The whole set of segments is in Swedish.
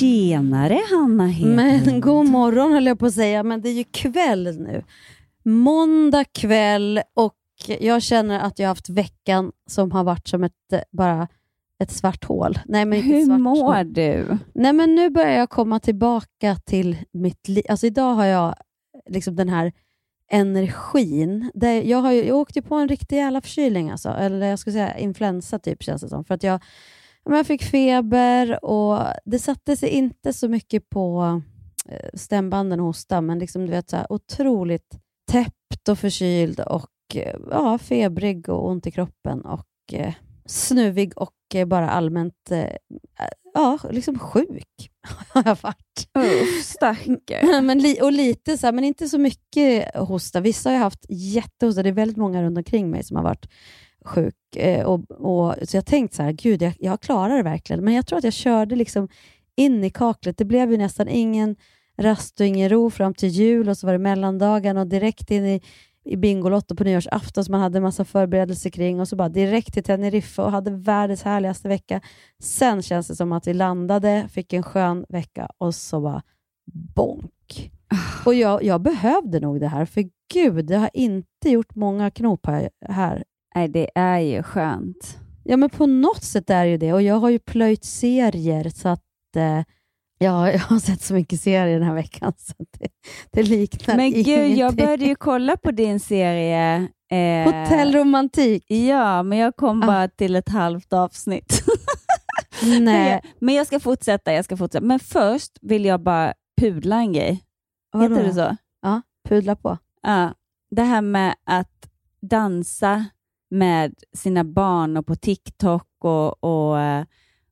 Tjenare Hanna Hedlund. Men god morgon höll jag på att säga, men det är ju kväll nu. Måndag kväll och jag känner att jag har haft veckan som har varit som ett, bara ett svart hål. Nej, men inte Hur svart mår hål. du? Nej, men nu börjar jag komma tillbaka till mitt liv. Alltså idag har jag liksom den här energin. Det, jag, har ju, jag åkte på en riktig jävla förkylning, alltså. eller jag skulle säga influensa typ känns det som. För att jag, jag fick feber och det satte sig inte så mycket på eh, stämbanden och hosta, men liksom, du vet, så här, otroligt täppt och förkyld och eh, ja, febrig och ont i kroppen och eh, snuvig och eh, bara allmänt eh, ja, liksom sjuk har jag varit. Uff, stackare. men li- och lite så här, men inte så mycket hosta. Vissa har ju haft jättehosta. Det är väldigt många runt omkring mig som har varit sjuk. Eh, och, och, så jag tänkte så här, gud, jag, jag klarar det verkligen. Men jag tror att jag körde liksom in i kaklet. Det blev ju nästan ingen rast och ingen ro fram till jul och så var det mellandagen och direkt in i, i Bingolotto på nyårsafton som man hade en massa förberedelser kring och så bara direkt till Teneriffa och hade världens härligaste vecka. Sen känns det som att vi landade, fick en skön vecka och så bara bonk. Och jag, jag behövde nog det här, för gud, jag har inte gjort många knop här. här. Nej, det är ju skönt. Ja, men på något sätt är det ju det. Och jag har ju plöjt serier, så att eh, ja, jag har sett så mycket serier den här veckan, så det, det liknar Men gud, jag ingenting. började ju kolla på din serie. Eh, Hotellromantik. Ja, men jag kom Ah. bara till ett halvt avsnitt. Nej, men jag ska fortsätta, jag ska fortsätta. Men först vill jag bara pudla en grej. Heter det så? Ja, pudla på. Ja, det här med att dansa med sina barn och på TikTok och, och eh,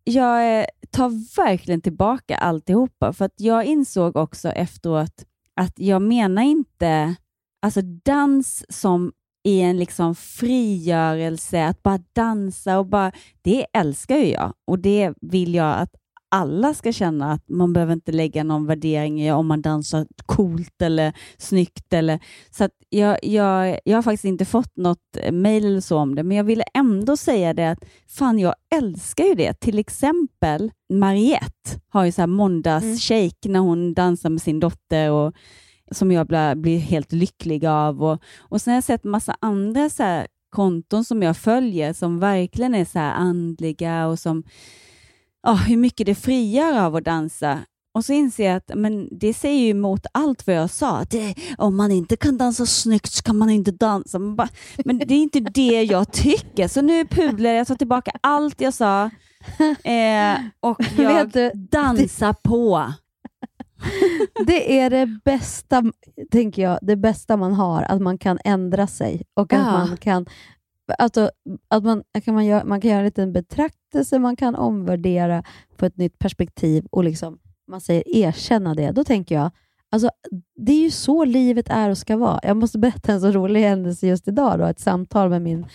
jag eh, tar verkligen tillbaka alltihopa. För att jag insåg också efteråt att jag menar inte alltså dans som i en liksom frigörelse, att bara dansa och bara, det älskar ju jag. Och det vill jag att alla ska känna att man behöver inte lägga någon värdering i om man dansar coolt eller snyggt. Eller, så jag, jag, jag har faktiskt inte fått något mejl eller så om det, men jag ville ändå säga det att fan, jag älskar ju det. Till exempel Mariette har ju så här måndagsshake när hon dansar med sin dotter och som jag blir, blir helt lycklig av. Och, och sen har jag sett massa andra så konton som jag följer som verkligen är så andliga och som ja, hur mycket det frigör av att dansa. Och så inser jag att men det säger ju emot allt vad jag sa. Att det, om man inte kan dansa snyggt så kan man inte dansa. Men, bara, men det är inte det jag tycker. Så nu pudlar jag, tar tillbaka allt jag sa eh, och jag du, dansar på. Det är det bästa, tänker jag, det bästa man har, att man kan ändra sig och att Ja. man kan Alltså, att man, kan man, göra, man kan göra en liten berättelse man kan omvärdera på ett nytt perspektiv och liksom, man säger erkänna det. Då tänker jag, alltså, det är ju så livet är och ska vara. Jag måste berätta en så rolig händelse just idag. Då, ett samtal med min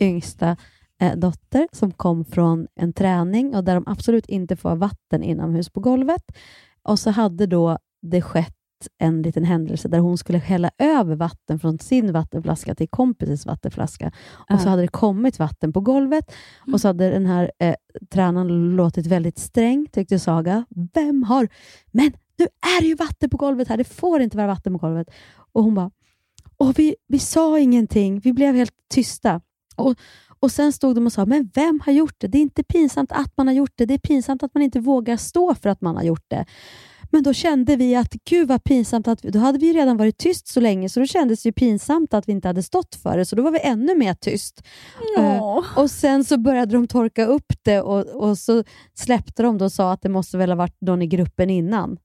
yngsta eh, dotter som kom från en träning och där de absolut inte får ha vatten inomhus på golvet. Och så hade då det skett en liten händelse där hon skulle hälla över vatten från sin vattenflaska till kompisens vattenflaska. Och så Ja. hade det kommit vatten på golvet och så hade den här eh, tränaren låtit väldigt sträng, tyckte Saga. Vem har... Men nu är det ju vatten på golvet här, det får inte vara vatten på golvet. Och hon bara, Åh, vi, vi sa ingenting, vi blev helt tysta. Och, och Sen stod de och sa, men vem har gjort det? Det är inte pinsamt att man har gjort det, det är pinsamt att man inte vågar stå för att man har gjort det. Men då kände vi att gud vad pinsamt, att då hade vi redan varit tyst så länge så då kändes det pinsamt att vi inte hade stått för det, så då var vi ännu mer tyst. Eh, och Sen så började de torka upp det och, och så släppte de och sa att det måste väl ha varit någon i gruppen innan.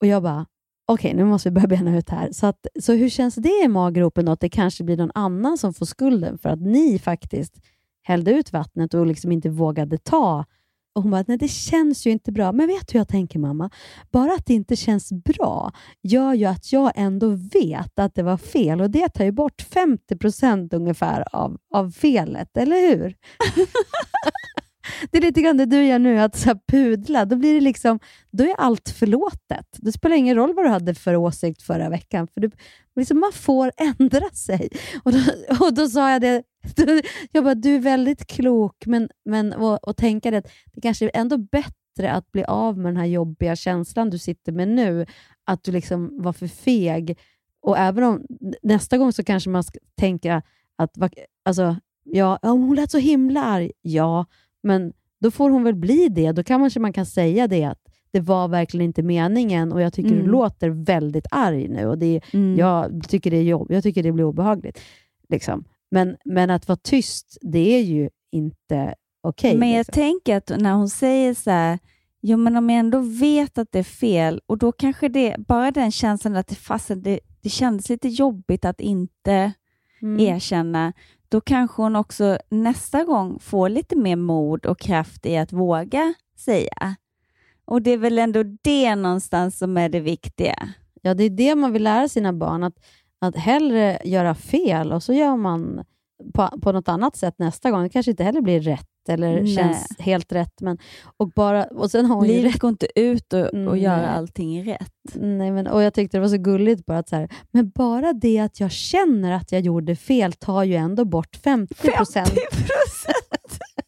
Och jag bara, okej nu måste vi börja bena ut här. Så, att, så hur känns det i maggropen då, att det kanske blir någon annan som får skulden för att ni faktiskt hällde ut vattnet och liksom inte vågade ta och hon bara, nej det känns ju inte bra. Men vet du hur jag tänker mamma? Bara att det inte känns bra gör ju att jag ändå vet att det var fel och det tar ju bort 50 procent ungefär av, av felet, eller hur? det är lite grann det du gör nu, att så här pudla. Då, blir det liksom, då är allt förlåtet. Det spelar ingen roll vad du hade för åsikt förra veckan. För du, liksom man får ändra sig. Och då, och då sa jag det, jag bara, du är väldigt klok, men, men och, och tänka det, det kanske är ändå bättre att bli av med den här jobbiga känslan du sitter med nu, att du liksom var för feg. Och även om nästa gång så kanske man ska tänka att alltså, ja, hon lät så himla arg. Ja, men då får hon väl bli det. Då kanske man kan säga det att det var verkligen inte meningen och jag tycker mm. du låter väldigt arg nu och det, mm. jag, tycker det är jobb, jag tycker det blir obehagligt. Liksom. Men, men att vara tyst, det är ju inte okej. Okay, men jag liksom. tänker att när hon säger så här, jo men om jag ändå vet att det är fel och då kanske det, bara den känslan att det, fastän det, det kändes lite jobbigt att inte mm. erkänna, då kanske hon också nästa gång får lite mer mod och kraft i att våga säga. Och det är väl ändå det någonstans som är det viktiga. Ja, det är det man vill lära sina barn, att, att hellre göra fel och så gör man på, på något annat sätt nästa gång. Det kanske inte heller blir rätt eller Nej. känns helt rätt. Men, och bara, och sen har Livet rätt. går inte ut och, och mm. gör allting rätt. Nej, men, och Jag tyckte det var så gulligt bara att så här, men bara det att jag känner att jag gjorde fel tar ju ändå bort 50 procent. 50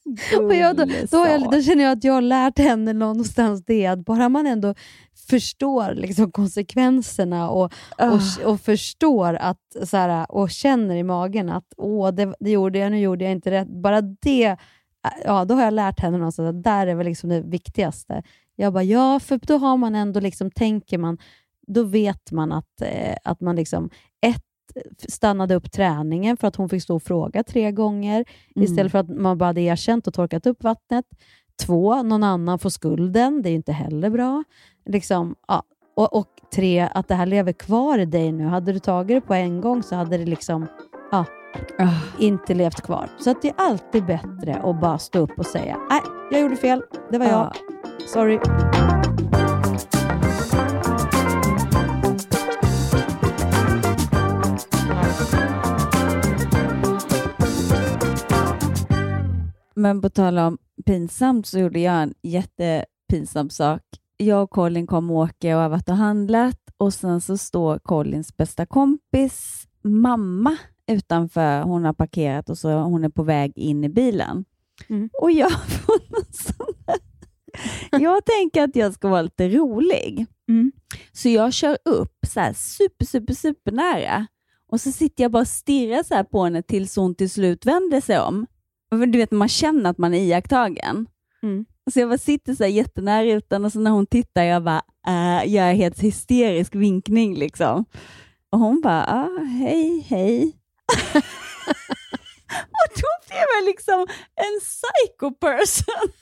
och jag, då, då, jag, då, känner jag att jag har lärt henne någonstans det, att bara man ändå förstår liksom konsekvenserna och, och, ah. och, förstår att, så här, och känner i magen att åh, det, det gjorde jag, nu gjorde jag inte rätt. Bara det ja, då har jag lärt henne någonstans att där är väl liksom det viktigaste. Jag bara, ja, för då har man ändå, liksom, tänker man, då vet man att, eh, att man liksom, ett, stannade upp träningen för att hon fick stå och fråga tre gånger mm. istället för att man bara hade erkänt och torkat upp vattnet. Två, någon annan får skulden. Det är inte heller bra. Liksom, ja. och, och tre, att det här lever kvar i dig nu. Hade du tagit det på en gång så hade det liksom ja, oh. inte levt kvar. Så att det är alltid bättre att bara stå upp och säga nej, jag gjorde fel. Det var oh. jag. Sorry. Men på tal om pinsamt så gjorde jag en jättepinsam sak. Jag och Colin kom och åker och har varit och handlat och sen så står Collins bästa kompis mamma utanför. Hon har parkerat och så hon är på väg in i bilen. Mm. Och jag Jag tänker att jag ska vara lite rolig. Mm. Så jag kör upp så här super, super, super nära och så sitter jag bara och stirrar så på henne tills hon till slut vänder sig om. Du vet, man känner att man är iakttagen. Mm. Så jag bara sitter så här jättenära rutan och så när hon tittar, jag bara äh, gör helt hysterisk vinkning. liksom. Och hon bara, ah, hej, hej. och då blev jag liksom en psycho person.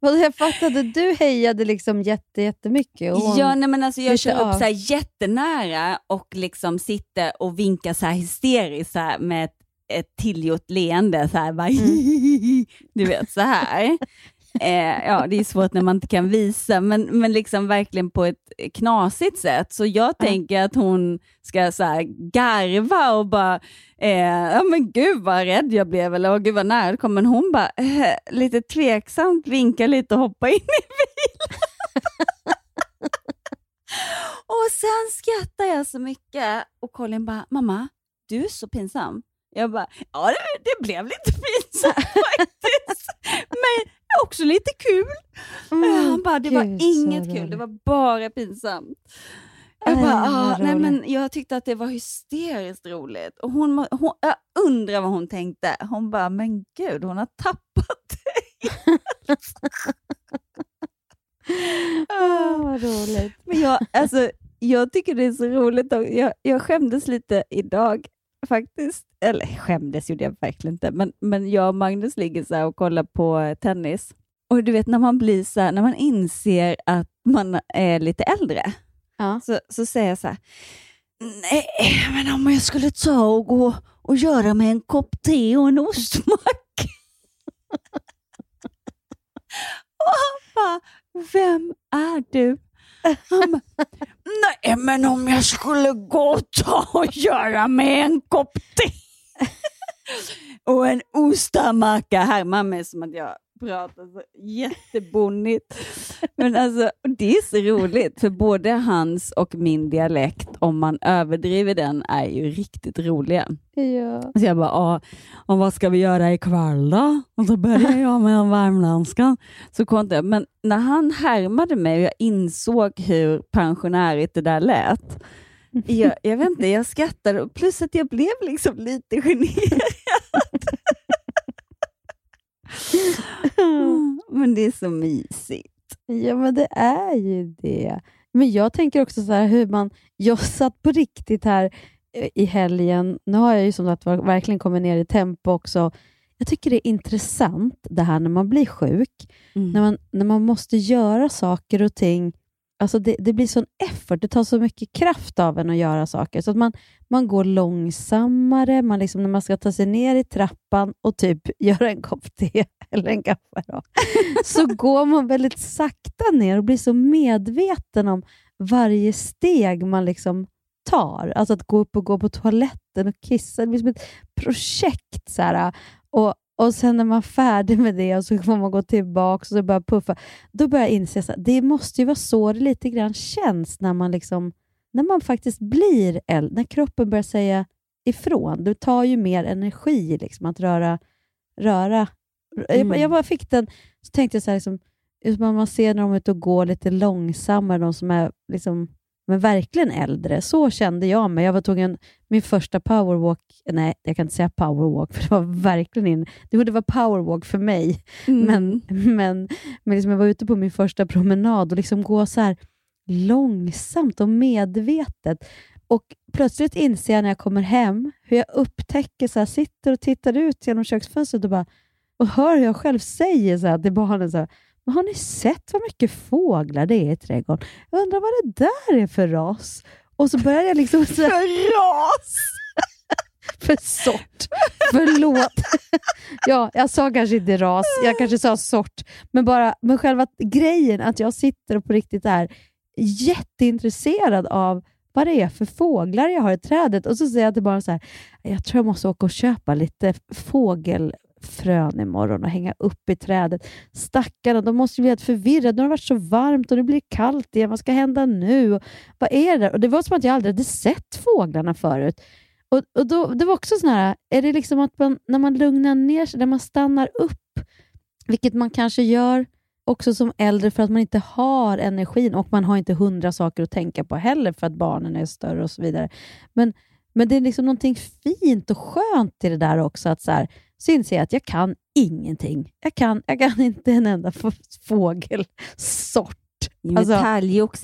jag fattade, du hejade liksom jätte, jättemycket. Och ja, nej, men alltså jag kör upp så här jättenära och liksom sitter och vinkar så här hysteriskt så här med ett, ett tillgjort leende. Så här, bara, mm. Du vet, så här. Eh, ja, det är svårt när man inte kan visa, men, men liksom verkligen på ett knasigt sätt. Så jag tänker att hon ska så garva och bara, eh, ja men gud vad rädd jag blev, eller gud vad nära det kom. Men hon bara eh, lite tveksamt vinkar lite och hoppar in i bilen. och sen skrattar jag så mycket och Colin bara, mamma, du är så pinsam. Jag bara, ja det, det blev lite pinsamt faktiskt. Men också lite kul. Mm, Han bara, det var inget kul, det var bara pinsamt. Jag, bara, ah, nej, men jag tyckte att det var hysteriskt roligt. Och hon, hon, jag undrar vad hon tänkte. Hon bara, men gud, hon har tappat dig. Ah, vad roligt. Men jag, alltså, jag tycker det är så roligt. Jag, jag skämdes lite idag faktiskt. Eller skämdes gjorde jag verkligen inte, men, men jag och Magnus ligger så och kollar på tennis. Och du vet när man blir så här, när man inser att man är lite äldre, Ja. så, så säger jag så här, nej, men om jag skulle ta och gå och göra med en kopp te och en ostmack. och han bara, vem är du? Han bara, nej men om jag skulle gå och ta och göra med en kopp te och en ostamacka, härmar mig som att jag pratar så jättebonnigt. Men alltså, det är så roligt, för både hans och min dialekt, om man överdriver den, är ju riktigt roliga. Ja. Så jag bara, "Ja, och vad ska vi göra ikväll då? Och så började jag med den värmländska. Så kontra. Men när han härmade mig och jag insåg hur pensionärigt det där lät, jag, jag vet inte, jag skrattade och plus att jag blev liksom lite generad. Men det är så mysigt. Ja, men det är ju det. Men jag tänker också så här hur man... Jag satt på riktigt här eh, i helgen. Nu har jag ju som sagt verkligen kommit ner i tempo också. Jag tycker det är intressant det här när man blir sjuk, när, man, när man måste göra saker och ting. Alltså det, det blir sån effort, det tar så mycket kraft av en att göra saker. Så att man, man går långsammare, man liksom, när man ska ta sig ner i trappan och typ göra en kopp te eller en kaffe, då, så går man väldigt sakta ner och blir så medveten om varje steg man liksom tar. Alltså att gå upp och gå på toaletten och kissa. Det blir som ett projekt. Så här. Och, och sen när man är färdig med det och så får man gå tillbaka och så börja puffa. Då börjar jag inse att det måste ju vara så det lite grann känns när man, liksom, när man faktiskt blir äldre. När kroppen börjar säga ifrån. Du tar ju mer energi liksom, att röra. röra. Jag, Mm. jag bara fick den, så tänkte jag så här, liksom, man ser när de är ute och går lite långsammare, de som är liksom, men verkligen äldre. Så kände jag mig. Jag var tvungen, min första powerwalk, nej jag kan inte säga powerwalk, för det var verkligen in, det vara powerwalk för mig. Mm. Men, men, men liksom jag var ute på min första promenad och liksom gå så här långsamt och medvetet. Och plötsligt inser jag när jag kommer hem hur jag upptäcker, så här, sitter och tittar ut genom köksfönstret och, bara, och hör hur jag själv säger så här till barnen. Så här, men har ni sett vad mycket fåglar det är i trädgården? Jag undrar vad det där är för ras? Och så börjar jag liksom... Så här, ras! för sort. Förlåt. ja, jag sa kanske inte ras, jag kanske sa sort. Men bara men själva grejen att jag sitter och på riktigt är jätteintresserad av vad det är för fåglar jag har i trädet. Och så säger jag till barnen så här, jag tror jag måste åka och köpa lite frön imorgon och hänga upp i trädet. Stackarna, de måste bli helt förvirrade. Nu har det varit så varmt och nu blir det kallt igen. Vad ska hända nu? Och vad är det? Och Det var som att jag aldrig hade sett fåglarna förut. Och, och då, Det var också sån här, är det liksom att man, när man lugnar ner sig, när man stannar upp, vilket man kanske gör också som äldre för att man inte har energin och man har inte hundra saker att tänka på heller för att barnen är större och så vidare. Men, men det är liksom någonting fint och skönt i det där också. Att så, här, så inser jag att jag kan ingenting. Jag kan, jag kan inte en enda fågelsort. Alltså-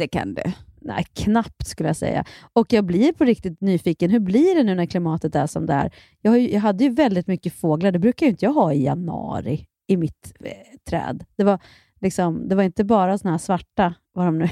kan du. Nej, knappt skulle jag säga. Och jag blir på riktigt nyfiken. Hur blir det nu när klimatet är som det är? Jag, har ju, jag hade ju väldigt mycket fåglar. Det brukar ju inte jag ha i januari i mitt eh, träd. Det var, liksom, det var inte bara såna här svarta, vad de nu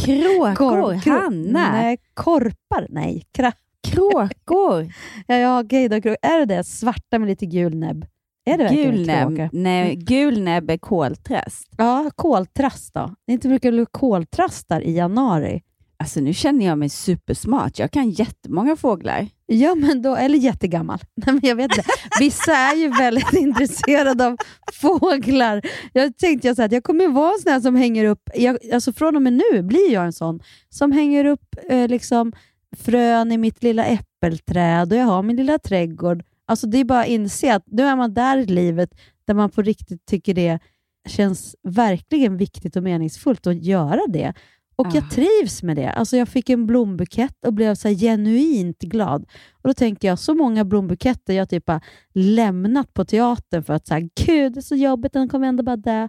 Kråkor, Korp- kro- hannar, Nej, korpar. Nej, kra, kråkor, ja, ja, okej då, kro- Är det det? Svarta med lite gul näbb? Är det gulnäbb. kråkor? Nej, gulnäbb är koltrast. Ja, koltrast då. Det inte brukar bli koltrastar i januari. Alltså nu känner jag mig supersmart. Jag kan jättemånga fåglar. Ja, men då, eller jättegammal. Nej, men jag vet inte. Vissa är ju väldigt intresserade av fåglar. Jag tänkte jag så här, att jag kommer vara en sån här som hänger upp, jag, alltså från och med nu blir jag en sån, som hänger upp eh, liksom frön i mitt lilla äppelträd och jag har min lilla trädgård. Alltså Det är bara att inse att nu är man där i livet där man på riktigt tycker det känns verkligen viktigt och meningsfullt att göra det. Och Ah. jag trivs med det. Alltså jag fick en blombukett och blev så genuint glad. Och Då tänker jag, så många blombuketter jag typ har lämnat på teatern för att så här, gud, det är så jobbigt, den kommer ändå bara dö.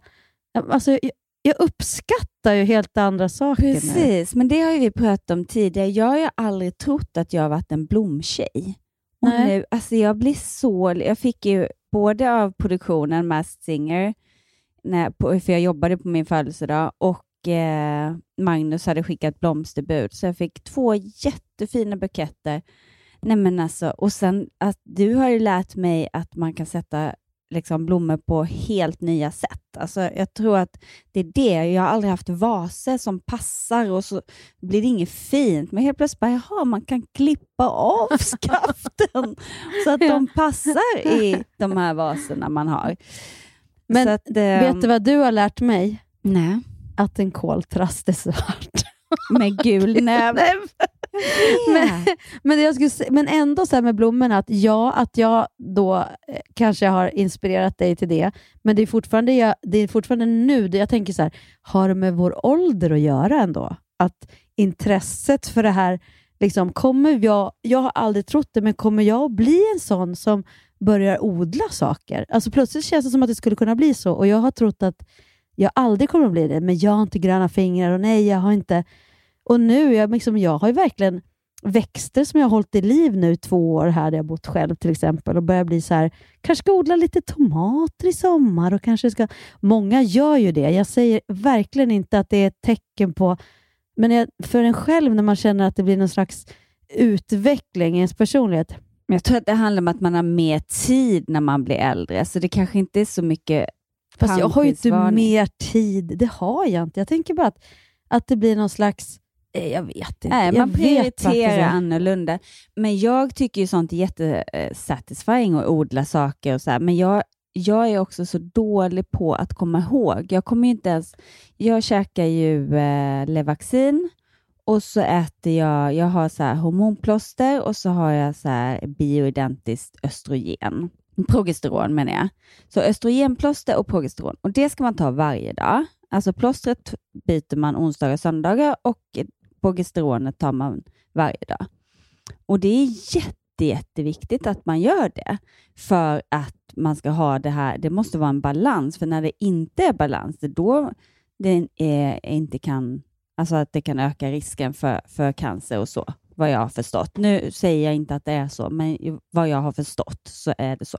Alltså, jag, jag uppskattar ju helt andra saker nu. Precis, men det har ju vi pratat om tidigare. Jag har ju aldrig trott att jag har varit en blomtjej. Och Nej. nu, alltså jag blir så... Jag fick ju både av produktionen Masked Singer, när, på, för jag jobbade på min födelsedag, och eh, Magnus hade skickat blomsterbud, så jag fick två jättefina buketter. Nej men alltså, och sen att du har ju lärt mig att man kan sätta liksom, blommor på helt nya sätt. Alltså, jag tror att det är det. Jag har aldrig haft vaser som passar och så blir det inget fint. Men helt plötsligt bara, jaha, man kan klippa av skaften så att de passar i de här vaserna man har. Men att, Vet du vad du har lärt mig? Nej, Att en koltrast är svart. med gul näve. men, men, jag skulle, men ändå så här med blommorna, att ja, att jag då eh, kanske har inspirerat dig till det, men det är fortfarande, jag, det är fortfarande nu, det jag tänker så här, har det med vår ålder att göra ändå? Att intresset för det här, liksom, kommer jag, jag har aldrig trott det, men kommer jag att bli en sån som börjar odla saker? Alltså plötsligt känns det som att det skulle kunna bli så, och jag har trott att jag aldrig kommer att bli det, men jag har inte gröna fingrar och nej, jag har inte och nu, jag, liksom, jag har ju verkligen växter som jag har hållit i liv nu två år här där jag bott själv till exempel och börjar bli så här, kanske ska odla lite tomater i sommar och kanske ska... Många gör ju det. Jag säger verkligen inte att det är ett tecken på... Men jag, för en själv när man känner att det blir någon slags utveckling i ens personlighet. Men jag tror att det handlar om att man har mer tid när man blir äldre, så det kanske inte är så mycket Fast jag har ju inte mer tid. Det har jag inte. Jag tänker bara att, att det blir någon slags... eh, Jag vet inte. Nej, man prioriterar annorlunda. Men jag tycker ju sånt är jättesatisfying att odla saker och så här. Men jag, jag är också så dålig på att komma ihåg. Jag kommer inte ens... Jag käkar ju eh, Levaxin och så äter jag... Jag har så här hormonplåster och så har jag så här bioidentiskt östrogen. Progesteron menar jag. Så östrogenplåster och progesteron. Och det ska man ta varje dag. Alltså plåstret byter man onsdagar och söndagar och progesteronet tar man varje dag. Och det är jätte, jätteviktigt att man gör det för att man ska ha det här. Det måste vara en balans, för när det inte är balans, det är då det är, inte kan, alltså att det kan öka risken för, för cancer och så, vad jag har förstått. Nu säger jag inte att det är så, men vad jag har förstått så är det så.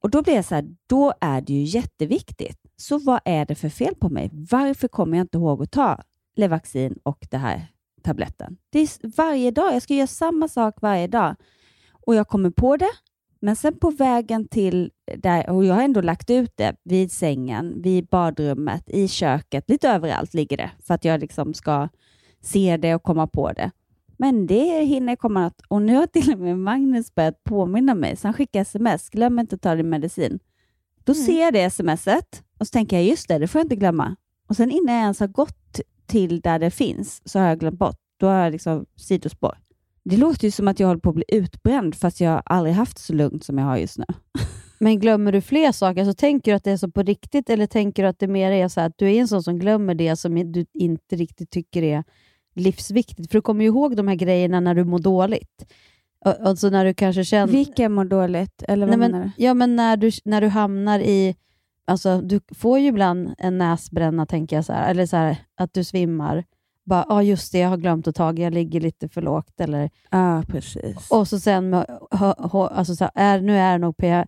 Och då blir jag så här, då är det ju jätteviktigt. Så vad är det för fel på mig? Varför kommer jag inte ihåg att ta Levaxin och det här tabletten? Det är varje dag. Jag ska göra samma sak varje dag. Och jag kommer på det, men sen på vägen till där, och jag har ändå lagt ut det vid sängen, vid badrummet, i köket, lite överallt ligger det, för att jag liksom ska se det och komma på det. Men det hinner komma något. Och nu har till och med Magnus börjat påminna mig, så han skickar sms. Glöm inte att ta din medicin. Då ser jag det smset och så tänker jag, just det, det får jag inte glömma. Och sen innan jag ens har gått till där det finns så har jag glömt bort. Då har jag liksom sidospår. Det låter ju som att jag håller på att bli utbränd fast jag aldrig haft så lugnt som jag har just nu. Men glömmer du fler saker, så tänker du att det är så på riktigt eller tänker du att det mer är så att du är en sån som glömmer det som du inte riktigt tycker är livsviktigt? För du kommer ju ihåg de här grejerna när du mår dåligt. Alltså när du kanske känner... Vilka mår dåligt? Eller vad Nej, menar men, du? ja, men när du, när du hamnar i... Alltså, du får ju ibland en näsbränna, tänker jag, så här, eller så här, att du svimmar. Bara, ja just det, jag har glömt att ta, jag ligger lite för lågt. Eller, Ja, precis. och så sen, med, hö, hö, alltså så här, är, nu är det nog P,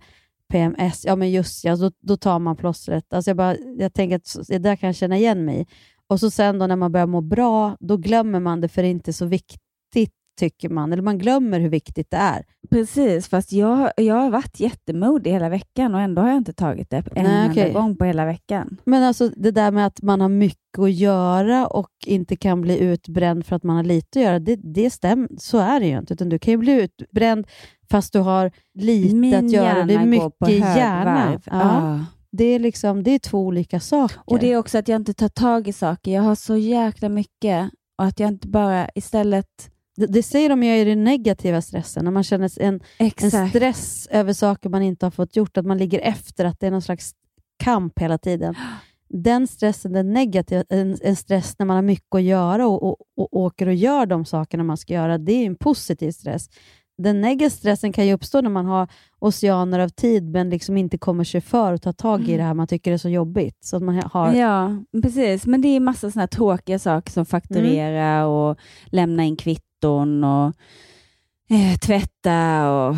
PMS, ja men just ja, då, då tar man plåstret. Alltså jag, bara, jag tänker att det där kan jag känna igen mig. Och så sen då när man börjar må bra, då glömmer man det för det är inte så viktigt, tycker man. Eller man glömmer hur viktigt det är. Precis, fast jag, jag har varit jättemodig hela veckan och ändå har jag inte tagit det en Nej, enda gång på hela veckan. Men alltså det där med att man har mycket att göra och inte kan bli utbränd för att man har lite att göra, det, det stämmer. Så är det ju inte. Utan du kan ju bli utbränd fast du har lite Min att göra. Det är på mycket högvarv. hjärna. Ja. det, är liksom, det är två olika saker. Och det är också att jag inte tar tag i saker. Jag har så jäkla mycket och att jag inte bara istället... det, det säger de ju i den negativa stressen, när man känner en, en stress över saker man inte har fått gjort, att man ligger efter, att det är någon slags kamp hela tiden. Den stressen, den negativa, en, en stress när man har mycket att göra och, och, och åker och gör de sakerna man ska göra, det är en positiv stress. den negativa stressen kan ju uppstå när man har oceaner av tid, men liksom inte kommer sig för att ta tag i det här man tycker är så jobbigt. Så att man har... Ja, precis. Men det är massa här tråkiga saker som fakturera och lämna in kvitton och eh, tvätta och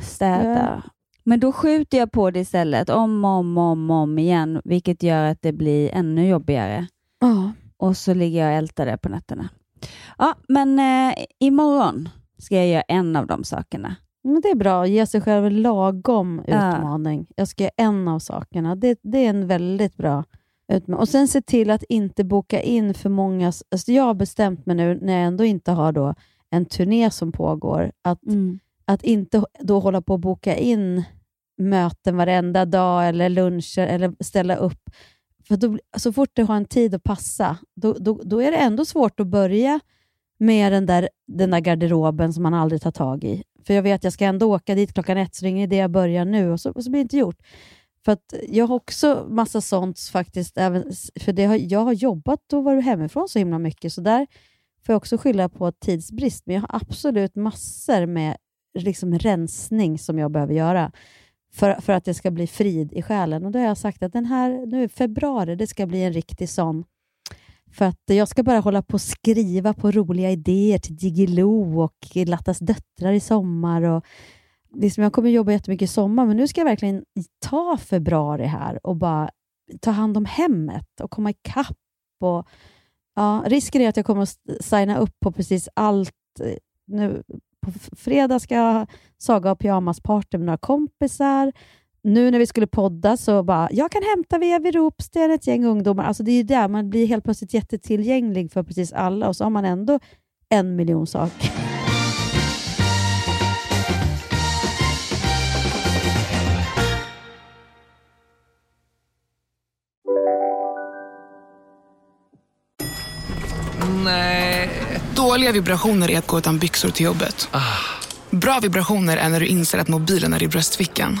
städa. Men då skjuter jag på det istället om och om, om, om igen, vilket gör att det blir ännu jobbigare. Ja. Och så ligger jag och ältar det på nätterna. Ja, men eh, imorgon ska jag göra en av de sakerna. Men det är bra ge sig själv en lagom Ja. utmaning. Jag ska göra en av sakerna. Det, det är en väldigt bra. Och sen se till att inte boka in för många... Alltså jag har bestämt mig nu, när jag ändå inte har då en turné som pågår, att, att inte då hålla på att boka in möten varenda dag eller luncher eller ställa upp. För då, så fort du har en tid att passa, då, då, då är det ändå svårt att börja med den där, den där garderoben som man aldrig tar tag i. För jag vet att jag ska ändå åka dit klockan ett, så det jag börjar nu och så, och så blir det inte gjort. För att jag har också massa sånt faktiskt, även, för det har, jag har jobbat och varit hemifrån så himla mycket, så där får jag också skylla på tidsbrist. Men jag har absolut massor med liksom rensning som jag behöver göra för, för att det ska bli frid i själen. Och då har jag sagt att den här, nu februari, det ska bli en riktig sån. För att jag ska bara hålla på och skriva på roliga idéer till Diggiloo och Lattas döttrar i sommar. Och liksom jag kommer jobba jättemycket i sommar, men nu ska jag verkligen ta februari här och bara ta hand om hemmet och komma ikapp. Och, ja, risken är att jag kommer att signa upp på precis allt. Eh, nu, på fredag ska jag ha saga och pyjamasparty med några kompisar. Nu när vi skulle podda så bara, jag kan hämta via vid Ropsten ett gäng ungdomar. Alltså det är ju där man blir helt plötsligt jättetillgänglig för precis alla och så har man ändå en miljon saker. Nej. Dåliga vibrationer är att gå utan byxor till jobbet. Bra vibrationer är när du inser att mobilen är i bröstfickan.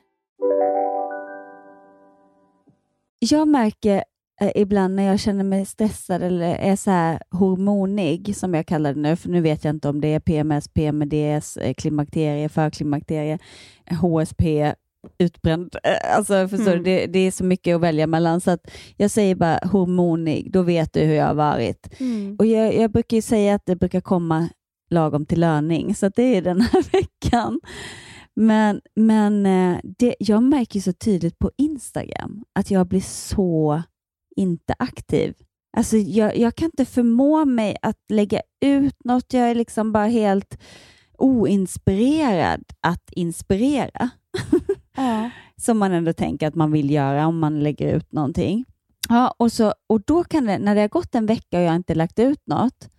Jag märker eh, ibland när jag känner mig stressad eller är så här hormonig, som jag kallar det nu, för nu vet jag inte om det är PMS, PMDS, eh, klimakterie, förklimakterie, HSP, utbränd. Eh, Alltså, förstår Mm. Det, det är så mycket att välja mellan, så att jag säger bara hormonig, då vet du hur jag har varit. Mm. Och jag, jag brukar säga att det brukar komma lagom till löning, så det är den här veckan. Men, men eh, det, jag märker så tydligt på Instagram att jag blir så inte aktiv. Alltså jag, jag kan inte förmå mig att lägga ut något. Jag är liksom bara helt oinspirerad att inspirera. Som man ändå tänker att man vill göra om man lägger ut någonting. Ja, och, så, och då kan det, när det har gått en vecka och jag inte lagt ut något,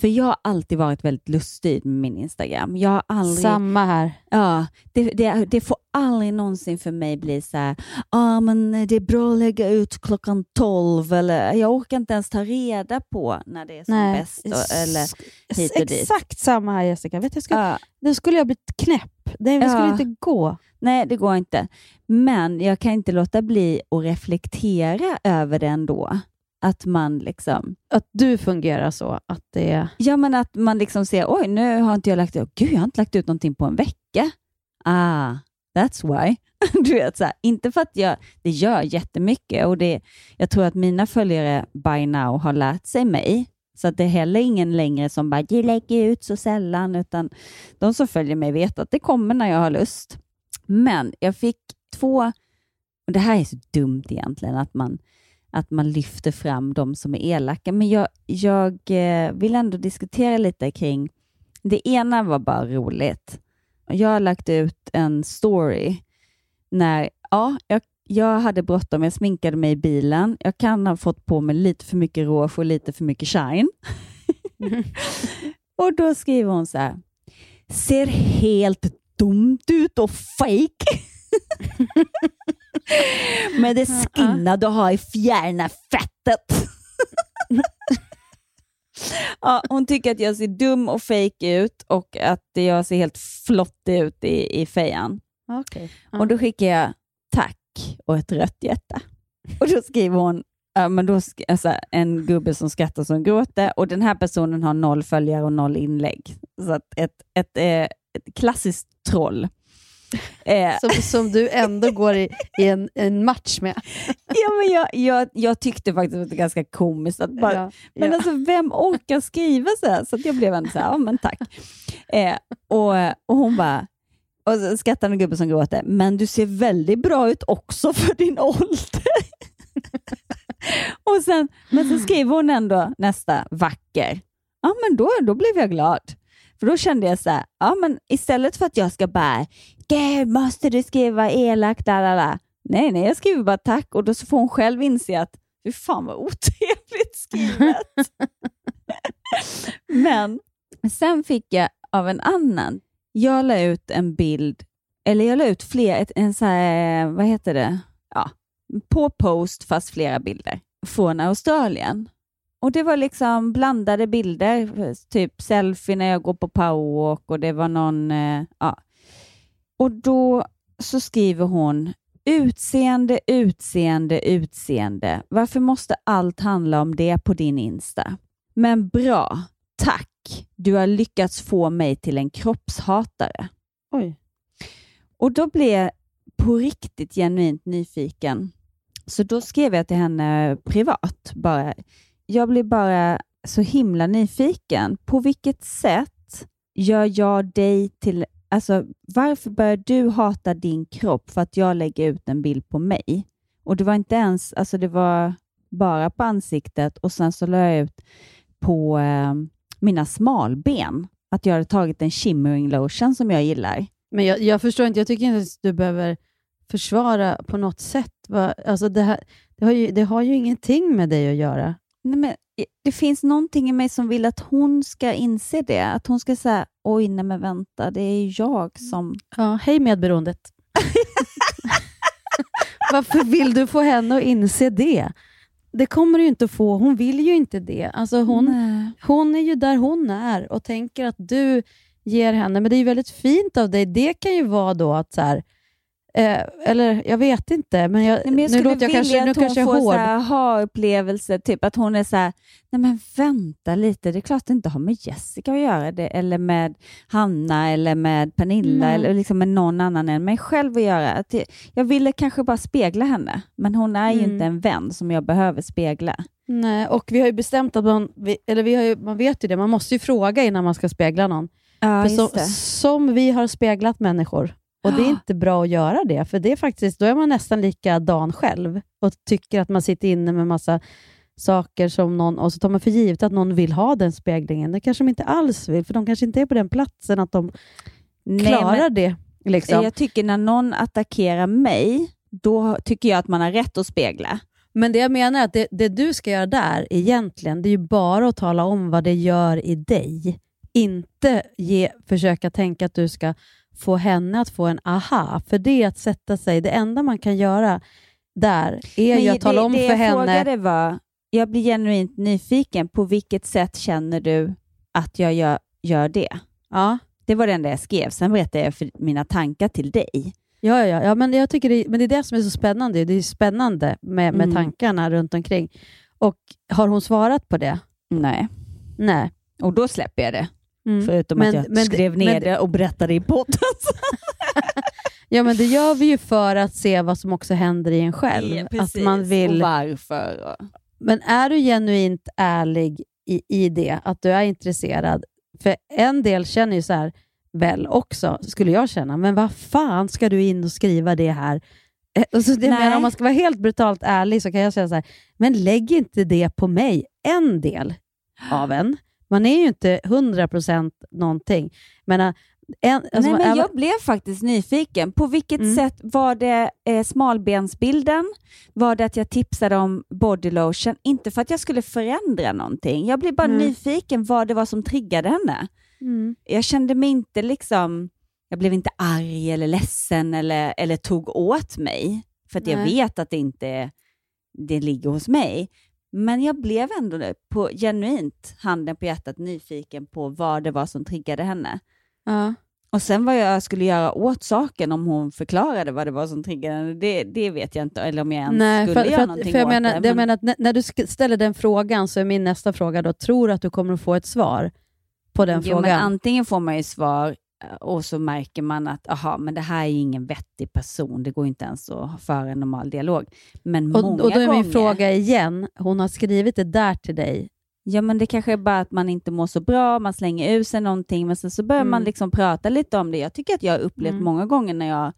för jag har alltid varit väldigt lustig med min Instagram. Jag har aldrig... Samma här. Ja, det, det, det får aldrig någonsin för mig bli så här, ah, men det är bra att lägga ut klockan 12 eller jag orkar inte ens ta reda på när det är som Nej. bäst. Och, eller hit och dit. Exakt samma här Jessica. Vet du, jag skulle, Ja. Då skulle jag blivit knäpp. Det, det skulle Ja. inte gå. Nej, det går inte. Men jag kan inte låta bli att reflektera över det ändå. Att man liksom... Att du fungerar så. Att det... Ja, men att man liksom ser, oj, nu har inte jag lagt ut, gud, jag har inte lagt ut någonting på en vecka. Ah, that's why. Du vet, så här, inte för att jag, det gör jättemycket och det, jag tror att mina följare by now har lärt sig mig. Så att det är heller ingen längre som bara, du lägger ut så sällan, utan de som följer mig vet att det kommer när jag har lust. Men jag fick två, och det här är så dumt egentligen, att man, att man lyfter fram de som är elaka, men jag, jag eh, vill ändå diskutera lite kring, det ena var bara roligt. Jag har lagt ut en story när, ja, jag, jag hade bråttom, jag sminkade mig i bilen. Jag kan ha fått på mig lite för mycket rouge och lite för mycket shine. och då skriver hon så här, ser helt dumt ut och fake. Med det skinna du har i fjärna fettet. ja, hon tycker att jag ser dum och fake ut och att jag ser helt flottig ut i, i fejan. Okay. Och då skickar jag tack och ett rött hjärta. Och då skriver hon Ja, men då, alltså, en gubbe som skrattar som gråter och den här personen har noll följare och noll inlägg. Så att ett, ett, eh, ett klassiskt troll. Eh, Som, som du ändå går i, i en, en match med. ja, men jag, jag, jag tyckte faktiskt att det var ganska komiskt. Att bara, Ja, Men ja. alltså, vem orkar skriva så här? Så att jag blev ändå så här, ja men tack. Eh, och, och hon bara, och så skrattade en gubbe som gråter, men du ser väldigt bra ut också för din ålder. och sen, men så skriver hon ändå nästa, vacker. Ja, men då, då blev jag glad. För då kände jag så här, ja men istället för att jag ska bara, gud måste du skriva elakt. Nej, nej, jag skriver bara tack och då så får hon själv inse att, fy fan vad otrevligt skrivet. men sen fick jag av en annan, jag la ut en bild, eller jag la ut fler, en så här, vad heter det, ja, på post fast flera bilder från Australien. Och det var liksom blandade bilder, typ selfie när jag går på powerwalk och det var någon, eh, ja. Och då så skriver hon utseende, utseende, utseende. Varför måste allt handla om det på din Insta? Men bra, tack. Du har lyckats få mig till en kroppshatare. Oj. Och då blev jag på riktigt genuint nyfiken. Så då skrev jag till henne privat bara. Jag blir bara så himla nyfiken. På vilket sätt gör jag dig till... Alltså, varför börjar du hata din kropp för att jag lägger ut en bild på mig? Och det var inte ens... Alltså det var bara på ansiktet och sen så la jag ut på eh, mina smalben att jag hade tagit en shimmering lotion som jag gillar. Men jag, jag förstår inte, jag tycker inte att du behöver försvara på något sätt. Va? Alltså det, här, det, har ju, det har ju ingenting med dig att göra. Nej, men det finns någonting i mig som vill att hon ska inse det. Att hon ska säga, oj, nej men vänta, det är jag som... Ja, hej medberoendet. Varför vill du få henne att inse det? Det kommer du ju inte få. Hon vill ju inte det. Alltså hon, Nej. hon är ju där hon är och tänker att du ger henne, men det är ju väldigt fint av dig. Det kan ju vara då att så här, eh, eller jag vet inte, men jag, Nej, men jag nu skulle låter jag kanske, nu kanske jag är hård. här aha-upplevelse, typ att hon är så här, nej men vänta lite, det är klart det inte har med Jessica att göra, det, eller med Hanna, eller med Pernilla, Nej. eller liksom med någon annan än mig själv att göra. Att det, jag ville kanske bara spegla henne, men hon är ju Mm. inte en vän som jag behöver spegla. Nej, och vi har ju bestämt att man, eller vi har ju, man vet ju det, man måste ju fråga innan man ska spegla någon. Ja, För som, som vi har speglat människor. Och det är Ja. inte bra att göra det, för det är faktiskt, då är man nästan likadan själv och tycker att man sitter inne med massa saker som någon, och så tar man för givet att någon vill ha den speglingen. Det kanske de inte alls vill, för de kanske inte är på den platsen att de Nej, klarar men- det. Liksom. Jag tycker när någon attackerar mig, då tycker jag att man har rätt att spegla. Men det jag menar är att det, det du ska göra där egentligen, det är ju bara att tala om vad det gör i dig. Inte ge, försöka tänka att du ska få henne att få en aha, för det är att sätta sig. Det enda man kan göra där är Men ju att tala det, om det för henne... frågade var, jag blir genuint nyfiken, på vilket sätt känner du att jag gör, gör det? Ja. Det var det enda jag skrev, sen berättade jag för mina tankar till dig. Ja, ja, ja men, jag tycker det, men det är det som är så spännande. Det är spännande med, med Mm. tankarna runt omkring. Och Har hon svarat på det? Nej. Nej. Och då släpper jag det. Mm. Förutom Men- att jag men- skrev ner men- det och berättade i podden. Ja, men det gör vi ju för att se vad som också händer i en själv. att man vill... Och varför. Men är du genuint ärlig i, i det, att du är intresserad? För en del känner ju så här, väl också, skulle jag känna. Men vad fan ska du in och skriva det här? Eh, Alltså det menar, om man ska vara helt brutalt ärlig så kan jag säga så här, men lägg inte det på mig. En del av en. Man är ju inte 100% någonting. Men, äh, en, alltså, Nej, men jag blev faktiskt nyfiken. På vilket Mm. sätt var det eh, smalbensbilden? Var det att jag tipsade om body lotion? Inte för att jag skulle förändra någonting. Jag blev bara Mm. nyfiken vad det var som triggade henne. Mm. Jag kände mig inte liksom, jag blev inte arg eller ledsen eller, eller tog åt mig. För att jag vet att det inte det ligger hos mig. Men jag blev ändå nu på genuint, handen på hjärtat, nyfiken på vad det var som triggade henne. Ja. Och sen vad jag skulle göra åt saken om hon förklarade vad det var som triggade henne, det, det vet jag inte. Eller om jag ens Nej, skulle för, göra för, att, någonting för jag åt menar, det. jag men- menar att när, när du ställer den frågan så är min nästa fråga då, tror du att du kommer att få ett svar på den Jo, men frågan? antingen får man ju svar och så märker man att aha, men det här är ingen vettig person, det går inte ens att föra en normal dialog. Men och, många och då är gånger, min fråga igen, hon har skrivit det där till dig. Ja, men det kanske är bara att man inte mår så bra, man slänger ur sig någonting, men sen så börjar man Mm. liksom prata lite om det. Jag tycker att jag har upplevt Mm. många gånger när jag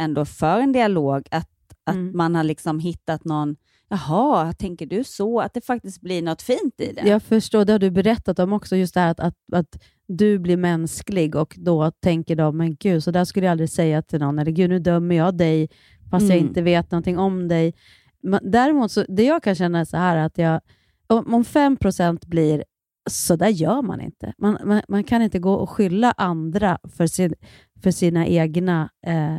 ändå för en dialog, att, att Mm. man har liksom hittat någon, jaha, tänker du så? Att det faktiskt blir något fint i det. Jag förstår, det har du berättat om också, just det här att, att, att du blir mänsklig och då tänker de, men gud, så där skulle jag aldrig säga till någon, eller gud, nu dömer jag dig fast jag Mm. inte vet någonting om dig. Men däremot, så, det jag kan känna är så här att jag, om, om 5% blir, så där gör man inte. Man, man, man kan inte gå och skylla andra för, sin, för sina egna, eh,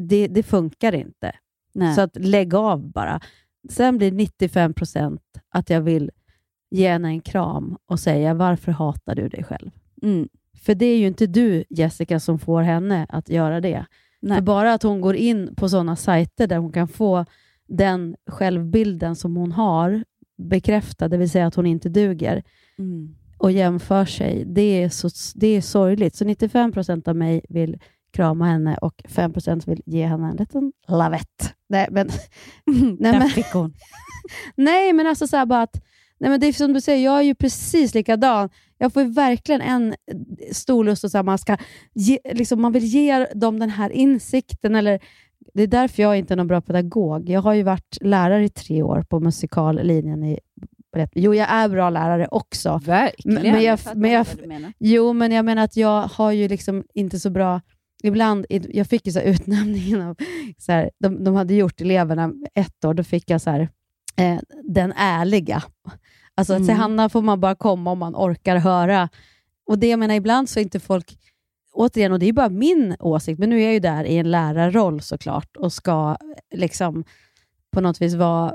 det, det funkar inte. Nej. Så att lägg av bara. Sen blir 95% att jag vill ge henne en kram och säga varför hatar du dig själv? Mm. För det är ju inte du, Jessica, som får henne att göra det. Nej. För bara att hon går in på sådana sajter där hon kan få den självbilden som hon har bekräftad, det vill säga att hon inte duger, Mm. och jämför sig, det är, så, det är sorgligt. Så 95% av mig vill krama henne och 5% vill ge henne en liten lavett. Nej, men, nej, men, fick hon. nej, men alltså så bara att, nej, men det är som du säger, jag är ju precis likadan. Jag får ju verkligen en stor lust att man, ska ge, liksom, man vill ge dem den här insikten. Eller, det är därför jag inte är någon bra pedagog. Jag har ju varit lärare i tre år på musikallinjen i Jo, jag är bra lärare också. Verkligen. Men, jag, men jag, jo, men jag menar att jag har ju liksom inte så bra... Ibland, jag fick ju så utnämningen av... Så här, de, de hade gjort eleverna ett år, då fick jag så här, eh, den ärliga. Alltså att till Mm. Hanna får man bara komma om man orkar höra. Och det jag menar, ibland så är inte folk... Återigen, och det är bara min åsikt, men nu är jag ju där i en lärarroll såklart och ska liksom på något vis vara,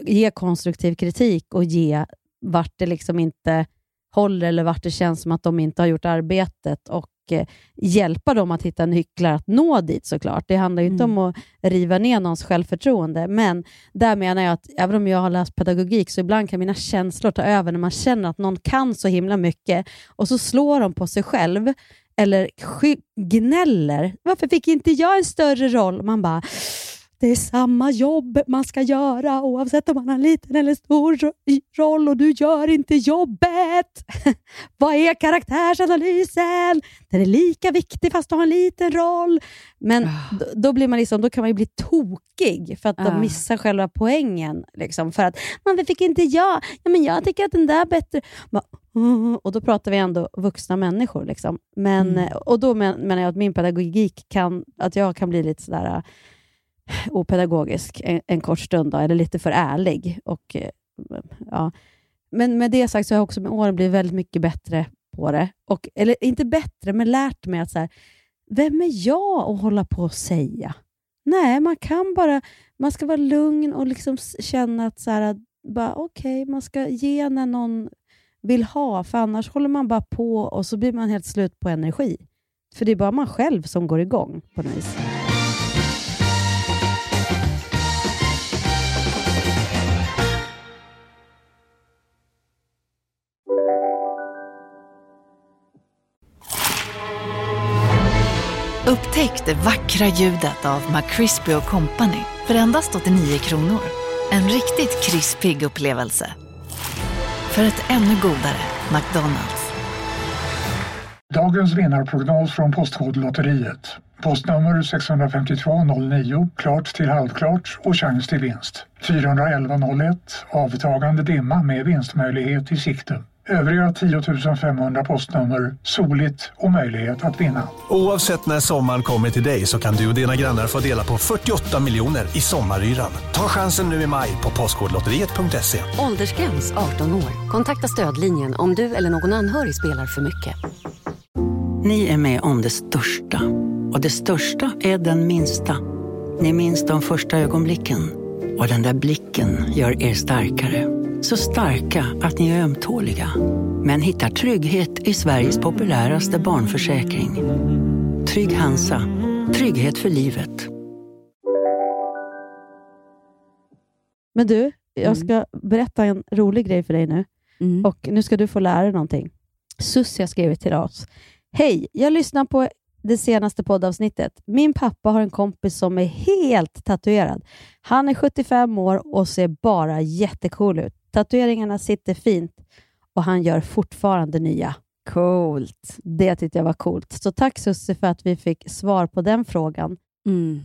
ge konstruktiv kritik och ge vart det liksom inte håller eller vart det känns som att de inte har gjort arbetet och eh, hjälpa dem att hitta nycklar att nå dit såklart. Det handlar ju inte om att riva ner någons självförtroende, men där menar jag att även om jag har läst pedagogik så ibland kan mina känslor ta över när man känner att någon kan så himla mycket och så slår de på sig själv eller gnäller. Varför fick inte jag en större roll? Man bara, det är samma jobb man ska göra oavsett om man har en liten eller stor ro- roll och du gör inte jobbet. Vad är karaktärsanalysen? Den är lika viktig fast du har en liten roll. Men då, då, blir man liksom, då kan man ju bli tokig för att Ah. de missar själva poängen. Liksom, för att, varför fick inte jag? Ja, men jag tycker att den där är bättre. Och då pratar vi ändå vuxna människor. Liksom. Men, Mm. Och då men, menar jag att min pedagogik kan, att jag kan bli lite sådär opedagogisk en, en kort stund, då, eller lite för ärlig. Och, eh, ja. Men med det sagt så har jag också med åren blivit väldigt mycket bättre på det. Och, eller inte bättre, men lärt mig att så här, vem är jag att hålla på och säga? Nej, man kan bara, man ska vara lugn och liksom känna att så här, bara, okej, man ska ge när någon vill ha, för annars håller man bara på och så blir man helt slut på energi. För det är bara man själv som går igång på något vis. Upptäck det vackra ljudet av McCrispy Company för endast 89 kronor. En riktigt krispig upplevelse. För ett ännu godare McDonalds. Dagens vinnarprognos från Postkodlotteriet. Postnummer 65209, klart till halvklart och chans till vinst. 41101, avtagande dimma med vinstmöjlighet i sikte. Övriga 10 500 postnummer, soligt och möjlighet att vinna. Oavsett när sommaren kommer till dig så kan du och dina grannar få dela på 48 miljoner i sommaryran. Ta chansen nu i maj på Postkodlotteriet.se. Åldersgräns 18 år. Kontakta stödlinjen om du eller någon anhörig spelar för mycket. Ni är med om det största. Och det största är den minsta. Ni minns de första ögonblicken. Och den där blicken gör er starkare. Så starka att ni är ömtåliga. Men hittar trygghet i Sveriges populäraste barnförsäkring. Trygg Hansa. Trygghet för livet. Men du, jag ska berätta en rolig grej för dig nu. Och Nu ska du få lära dig någonting. Sussi har skrivit till oss. Hej, jag lyssnar på det senaste poddavsnittet. Min pappa har en kompis som är helt tatuerad. Han är 75 år och ser bara jättecool ut. Tatueringarna sitter fint och han gör fortfarande nya. Coolt. Det tyckte jag var coolt. Så tack Sussi för att vi fick svar på den frågan. Mm.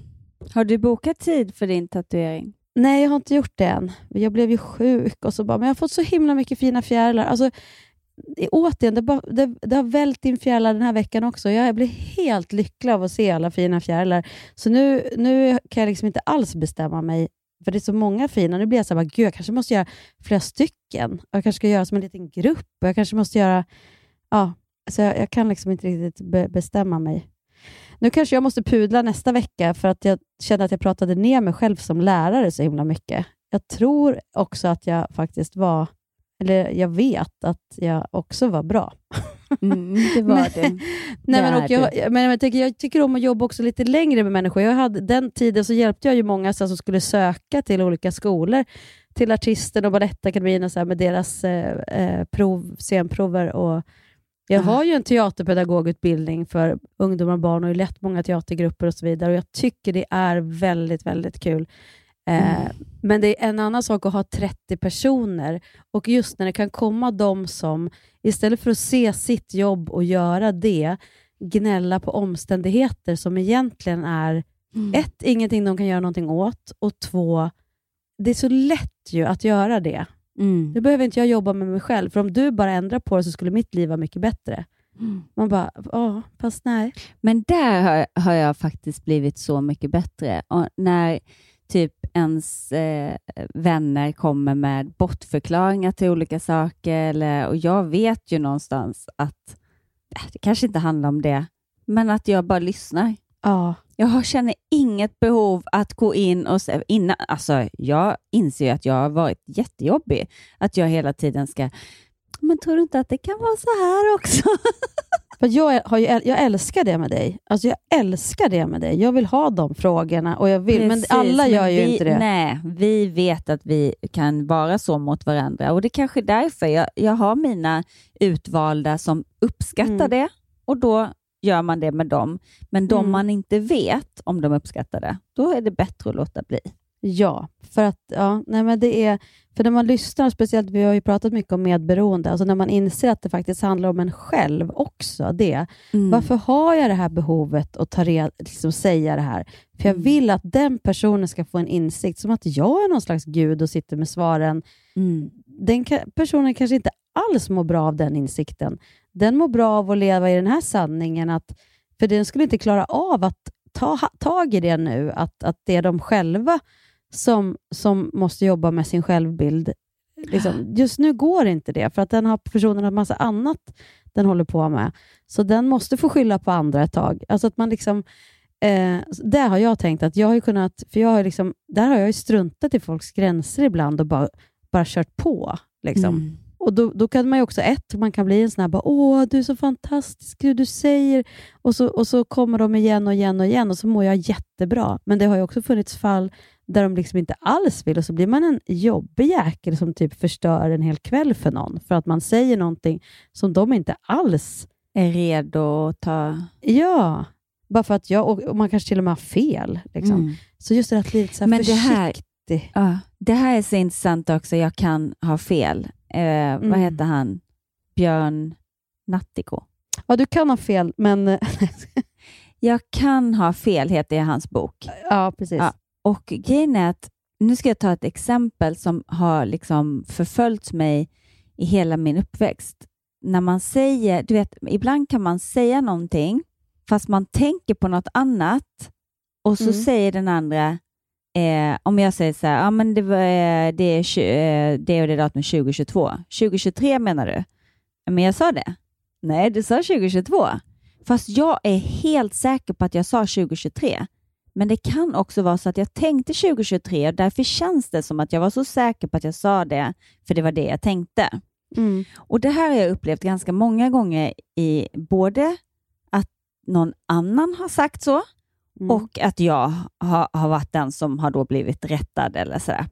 Har du bokat tid för din tatuering? Nej, jag har inte gjort det än. Jag blev ju sjuk och så bara, men jag har fått så himla mycket fina fjärilar. Alltså, återigen, det, bara, det, det har vällt in fjärilar den här veckan också. Jag blir helt lycklig av att se alla fina fjärilar. Så nu, nu kan jag liksom inte alls bestämma mig, för det är så många fina. Nu blir jag så här, bara, gud, jag kanske måste göra flera stycken. Jag kanske ska göra som en liten grupp. Jag kanske måste göra... Ja, så jag, jag kan liksom inte riktigt be, bestämma mig. Nu kanske jag måste pudla nästa vecka för att jag kände att jag pratade ner mig själv som lärare så himla mycket. Jag tror också att jag faktiskt var, eller jag vet att jag också var bra. Mm, det var men, det. Nej, men, och jag, men jag, tycker, jag tycker om att jobba också lite längre med människor. Jag hade, den tiden så hjälpte jag ju många så här, som skulle söka till olika skolor, till Artisten och Balettakademin och så här, med deras eh, eh, prov, scenprover. Och jag har ju en teaterpedagogutbildning för ungdomar och barn och har lett många teatergrupper och så vidare. Och Jag tycker det är väldigt, väldigt kul. Eh, Men det är en annan sak att ha 30 personer och just när det kan komma de som istället för att se sitt jobb och göra det, gnälla på omständigheter som egentligen är ett, ingenting de kan göra någonting åt och två, det är så lätt ju att göra det. Mm. Nu behöver inte jag jobba med mig själv, för om du bara ändrar på det så skulle mitt liv vara mycket bättre. Man bara, ja, fast nej. Men där har, har jag faktiskt blivit så mycket bättre. Och när typ ens eh, vänner kommer med bortförklaringar till olika saker, eller, och jag vet ju någonstans att äh, det kanske inte handlar om det, men att jag bara lyssnar. Ja. Jag känner inget behov att gå in och säga, innan, alltså jag inser ju att jag har varit jättejobbig, att jag hela tiden ska, men tror du inte att det kan vara så här också? För jag, har ju, jag älskar det med dig. Alltså jag älskar det med dig. Jag vill ha de frågorna, och jag vill, men Precis, alla gör men ju vi, inte det. Nej, vi vet att vi kan vara så mot varandra och det är kanske är därför jag, jag har mina utvalda som uppskattar Mm. det och då gör man det med dem. Men de Mm. man inte vet om de uppskattar det, då är det bättre att låta bli. Ja, för att ja, nej men det är, för när man lyssnar, speciellt vi har ju pratat mycket om medberoende, alltså när man inser att det faktiskt handlar om en själv också. Det. Mm. Varför har jag det här behovet att ta red, liksom säga det här? För jag Mm. vill att den personen ska få en insikt, som att jag är någon slags gud och sitter med svaren. Mm. Den ka- personen kanske inte alls mår bra av den insikten. Den mår bra av att leva i den här sanningen, att, för den skulle inte klara av att ta tag i det nu, att, att det är de själva som, som måste jobba med sin självbild. Liksom, just nu går inte det, för att den har personen har massa annat den håller på med. Så den måste få skylla på andra ett tag. Alltså att man liksom, eh, där har jag tänkt att jag har kunnat, för jag har liksom, där har jag ju struntat i folks gränser ibland och bara, bara kört på. Liksom. Mm. Och då, då kan man ju också, ett, man kan bli en sån här, bara, åh du är så fantastisk, hur du säger, och så, och så kommer de igen och igen och igen och så mår jag jättebra. Men det har ju också funnits fall där de liksom inte alls vill och så blir man en jobbig jäkel som typ förstör en hel kväll för någon för att man säger någonting som de inte alls är redo att ta... Ja, bara för att jag, och, man kanske till och med har fel. Liksom. Mm. Så just det att bli lite så här Men det här, försiktig. ja, det här är så intressant också. Jag kan ha fel. Eh, Vad Mm. heter han? Björn Nattiko. Ja, du kan ha fel, men... Jag kan ha fel, heter hans bok. Ja, precis. Ja. Och grejen är att, nu ska jag ta ett exempel som har liksom förföljt mig i hela min uppväxt. När man säger, du vet, ibland kan man säga någonting fast man tänker på något annat och så Mm. säger den andra, eh, om jag säger så här, ja men det, var, eh, det är eh, det och det datum 2022. 2023 menar du? "Ja, Men jag sa det. Nej, du sa 2022. Fast jag är helt säker på att jag sa 2023. Men det kan också vara så att jag tänkte 2023 och därför känns det som att jag var så säker på att jag sa det, för det var det jag tänkte. Mm. Och Det här har jag upplevt ganska många gånger i både att någon annan har sagt så Mm. och att jag har, har varit den som har då blivit rättad eller sådär.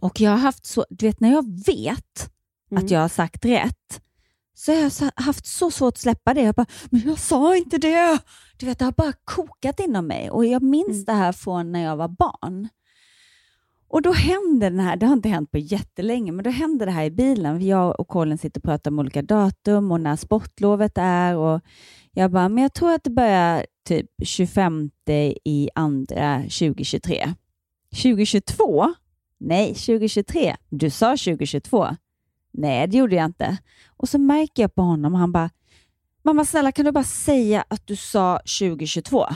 Och jag har haft så, du vet när jag vet Mm. att jag har sagt rätt, så har jag så- haft så svårt att släppa det. Jag bara, men jag sa inte det! Du vet, det har bara kokat inom mig och jag minns Mm. det här från när jag var barn. Och då hände den här, det har inte hänt på jättelänge, men då hände det här i bilen. Jag och Colin sitter och pratar om olika datum och när sportlovet är. Och jag bara, men jag tror att det börjar typ 25 i andra 2023. 2022? Nej, 2023. Du sa 2022. Nej, det gjorde jag inte. Och så märker jag på honom, han bara, mamma snälla kan du bara säga att du sa 2022?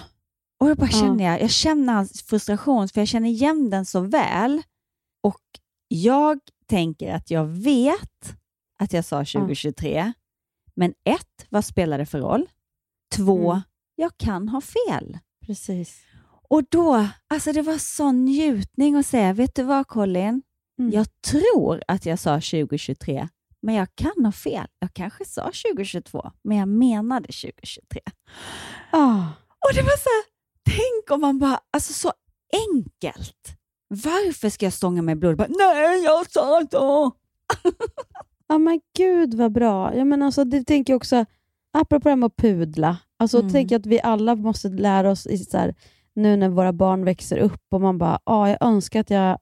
Och då bara känner jag, jag känner hans frustration, för jag känner igen den så väl. Och jag tänker att jag vet att jag sa 2023, men ett, vad spelar det för roll? Två, Mm. jag kan ha fel. Precis. Och då, alltså det var sån njutning att säga, vet du vad Colin? Mm. Jag tror att jag sa 2023, men jag kan ha fel. Jag kanske sa 2022, men jag menade 2023. Ah. Och det var så här, tänk om man bara, alltså så enkelt. Varför ska jag stånga mig i blod? Bara, Nej, jag sa så. Ja men gud vad bra. Ja, men alltså, det tänker jag också, apropå det här med att pudla, alltså, Mm. tänker jag att vi alla måste lära oss, i, så här, nu när våra barn växer upp och man bara, ah, jag önskar att jag,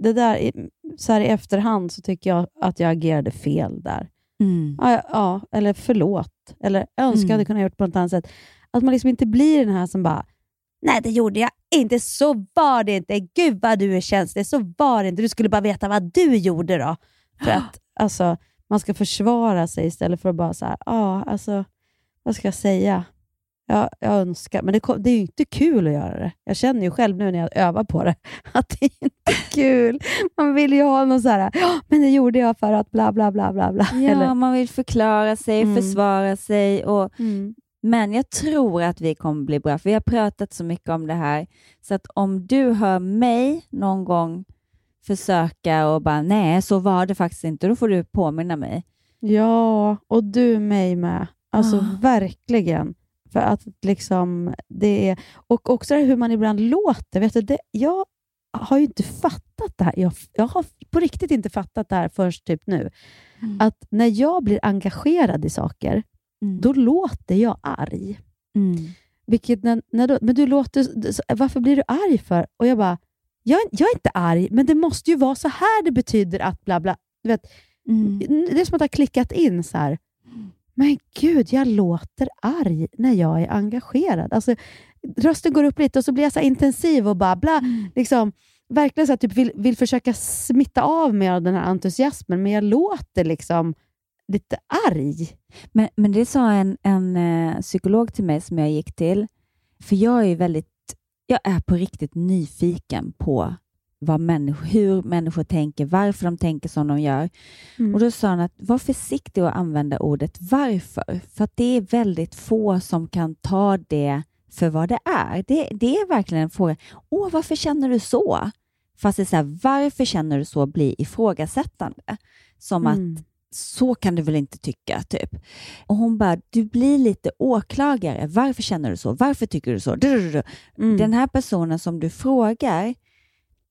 det där, så här i efterhand så tycker jag att jag agerade fel där. Mm. Ja, ja, eller förlåt. Eller jag önskar jag hade Mm. kunnat gjort på något annat sätt. Att man liksom inte blir den här som bara, nej det gjorde jag inte, så var det inte. Gud vad du är känslig, så var det inte. Du skulle bara veta vad du gjorde då. För att alltså, man ska försvara sig istället för att bara så här, ja, alltså, vad ska jag säga? Ja, jag önskar, men det, det är ju inte kul att göra det. Jag känner ju själv nu när jag övar på det, att det är inte kul. Man vill ju ha någon så här, "Ja, men det gjorde jag för att bla bla bla bla. bla. Ja, Eller- man vill förklara sig, Mm. försvara sig. Och, Mm. Men jag tror att vi kommer bli bra, för vi har pratat så mycket om det här. Så att om du hör mig någon gång försöka och bara, nej, så var det faktiskt inte, då får du påminna mig. Ja, och du mig med. Alltså Ah. verkligen. För att liksom det är... Och också hur man ibland låter. Vet du, det, jag har ju inte fattat det här. Jag, jag har på riktigt inte fattat det här först typ nu. Mm. Att när jag blir engagerad i saker, Mm. då låter jag arg. Mm. Vilket när, när då, men du låter, varför blir du arg för? Och jag bara, jag, jag är inte arg, men det måste ju vara så här det betyder att bla bla. Du vet, Mm. Det är som att det har klickat in så här. Men gud, jag låter arg när jag är engagerad. Alltså, rösten går upp lite och så blir jag så intensiv och bara bla. Liksom, verkligen så här, typ vill, vill försöka smitta av mig av den här entusiasmen, men jag låter liksom lite arg. Men, men det sa en, en eh, psykolog till mig som jag gick till, för jag är väldigt, jag är på riktigt nyfiken på vad människor, hur människor tänker, varför de tänker som de gör. Mm. Och Då sa han att var försiktig att använda ordet varför, för att det är väldigt få som kan ta det för vad det är. Det, det är verkligen en fråga. Åh, varför känner du så? Fast det är så här, varför känner du så blir ifrågasättande. Som Mm. att så kan du väl inte tycka, typ. Och hon bara, du blir lite åklagare. Varför känner du så? Varför tycker du så? Mm. Den här personen som du frågar,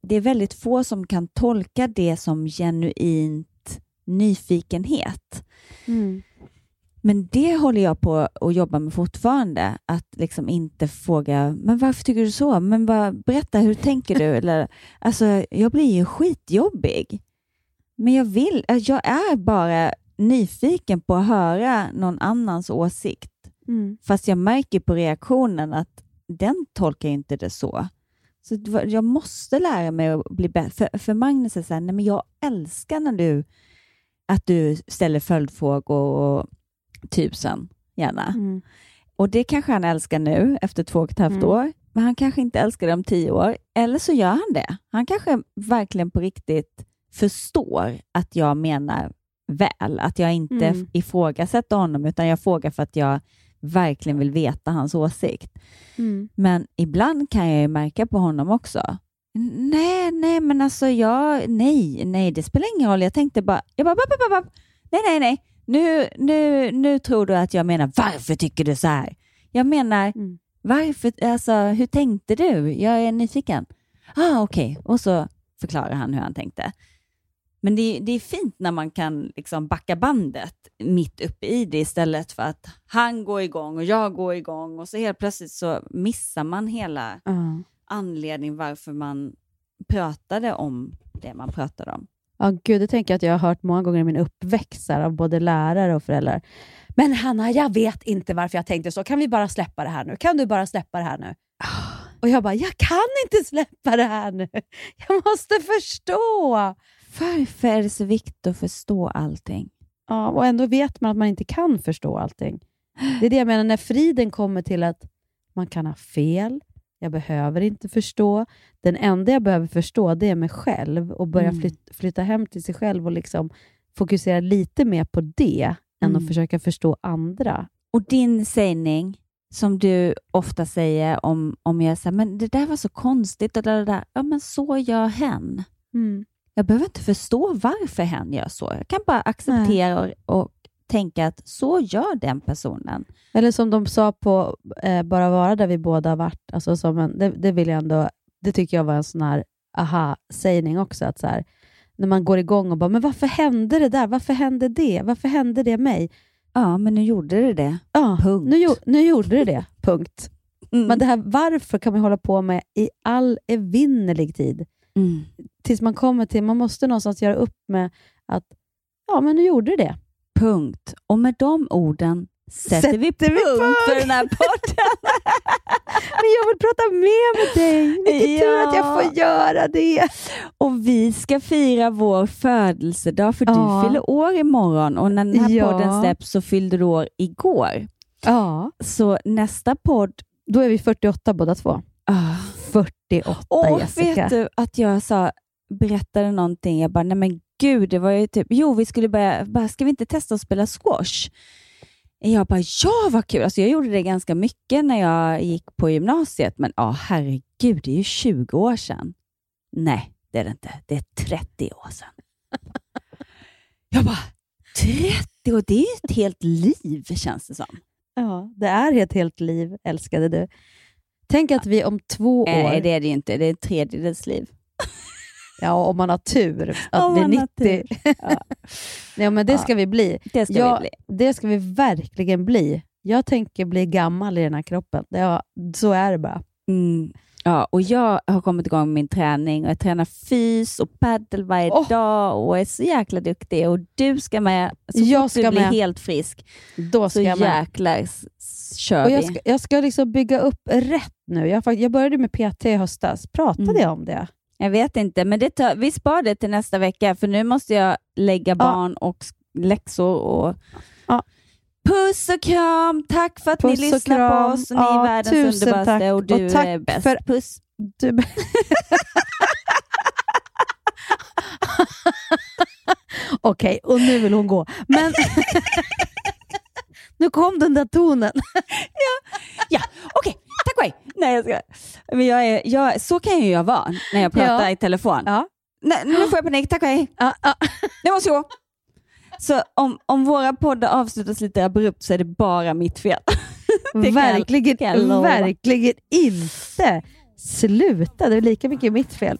det är väldigt få som kan tolka det som genuint nyfikenhet. Mm. Men det håller jag på att jobba med fortfarande. Att liksom inte fråga, men varför tycker du så? Men bara, berätta, hur tänker du? Eller, alltså, jag blir ju skitjobbig. Men jag vill, jag är bara nyfiken på att höra någon annans åsikt. Mm. Fast jag märker på reaktionen att den tolkar inte det så. Så jag måste lära mig att bli bättre. För, för Magnus är så här, nej men jag älskar när du, att du ställer följdfrågor och tusen gärna. Mm. Och det kanske han älskar nu efter två och ett halvt Mm. år, men han kanske inte älskar det om tio år. Eller så gör han det. Han kanske verkligen på riktigt förstår att jag menar väl, att jag inte Mm. ifrågasätter honom, utan jag frågar för att jag verkligen vill veta hans åsikt. Mm. Men ibland kan jag ju märka på honom också. Nej, nej, men alltså jag, nej, nej, det spelar ingen roll. Jag tänkte bara, jag bara, bap, bap, bap. nej, nej, nej, nu, nu, nu tror du att jag menar, varför tycker du så här? Jag menar, Mm. varför, alltså hur tänkte du? Jag är nyfiken. Ah, okej, och så förklarar han hur han tänkte. Men det, det är fint när man kan liksom backa bandet mitt uppe i det istället för att han går igång och jag går igång och så helt plötsligt så missar man hela Ja. anledningen varför man pratade om det man pratade om. Ja, gud, det tänker jag att jag har hört många gånger i min uppväxt här, av både lärare och föräldrar. Men Hanna, jag vet inte varför jag tänkte så. Kan vi bara släppa det här nu? Kan du bara släppa det här nu? Och jag bara, jag kan inte släppa det här nu. Jag måste förstå. Varför är det så viktigt att förstå allting? Ja, och ändå vet man att man inte kan förstå allting. Det är det jag menar, när friden kommer till att man kan ha fel, jag behöver inte förstå. Den enda jag behöver förstå, det är mig själv och börja Mm. flyt, flytta hem till sig själv och liksom fokusera lite mer på det, än Mm. att försöka förstå andra. Och din sägning, som du ofta säger om, om jag säger men det där var så konstigt, och det där, ja men så gör hen. Mm. Jag behöver inte förstå varför hen gör så. Jag kan bara acceptera och, och tänka att så gör den personen. Eller som de sa på eh, Bara vara där vi båda har varit, alltså som en, det, det vill jag ändå, det tycker jag var en sån här aha-sägning också. Att så här, när man går igång och bara, men varför hände det där? Varför hände det? Varför hände det mig? Ja, men nu gjorde det det. Ja, Punkt. Nu, nu gjorde det det. Punkt. Mm. Men det här varför kan man hålla på med i all evinnerlig tid. Mm. Tills man kommer till, man måste någonstans göra upp med att, ja men nu gjorde det det. Punkt. Och med de orden sätter, vi Sätter vi punkt punkt. för den här podden. Men jag vill prata mer med dig. Vilken tur att jag får göra det. Och vi ska fira vår födelsedag, för Ja. du fyller år imorgon och när den här Ja. podden släpps så fyllde du år igår. Ja. Så nästa podd... Då är vi 48 båda två. Ah. 48 Åh, Jessica. vet du att jag sa, berättade någonting, jag bara, nej men gud, det var ju typ, jo vi skulle börja, bara, ska vi inte testa att spela squash? Jag bara, ja vad kul! Alltså, jag gjorde det ganska mycket när jag gick på gymnasiet, men ja herregud, det är ju 20 år sedan. Nej, det är det inte. Det är 30 år sedan. Jag bara, 30 år, det är ju ett helt liv känns det som. Ja, det är ett helt liv, älskade du. Tänk att vi om två år... Nej, det är det ju inte. Det är ett tredjedels liv. Ja, om man har tur att bli man har 90. Ja. men det Ja, ska vi bli. det ska ja, vi bli. Det ska vi verkligen bli. Jag tänker bli gammal i den här kroppen. Ja, så är det bara. Mm. Ja, och jag har kommit igång med min träning och jag tränar fys och paddel varje dag och är så jäkla duktig. Och du ska med. Så Jag fort ska du blir med. helt frisk Då ska så jag med. jäklar s- kör Och jag, vi. ska, jag ska liksom bygga upp rätt nu. Jag, jag började med PT i höstas. Pratade Mm. jag om det? Jag vet inte, men det tar, vi spar det till nästa vecka för nu måste jag lägga barn och s- läxor. Och... Ja. Puss och kram! Tack för att Puss ni och lyssnar på oss. Och ni Ja, är världens underbaraste tack. och du Och tack är bäst. för- Puss! Du... Okej, och nu vill hon gå. Men nu kom den där tonen. Ja, okej. Tack och hej. Nej, jag ska. Men jag är, jag, så kan ju jag vara när jag pratar Ja. i telefon. Ja. Nej, nu får jag panik. Tack och hej. Ja, ja. Nu måste jag gå. Så om, om våra poddar avslutas lite abrupt så är det bara mitt fel. Verkligen, jag verkligen inte. Sluta, det är lika mycket mitt fel.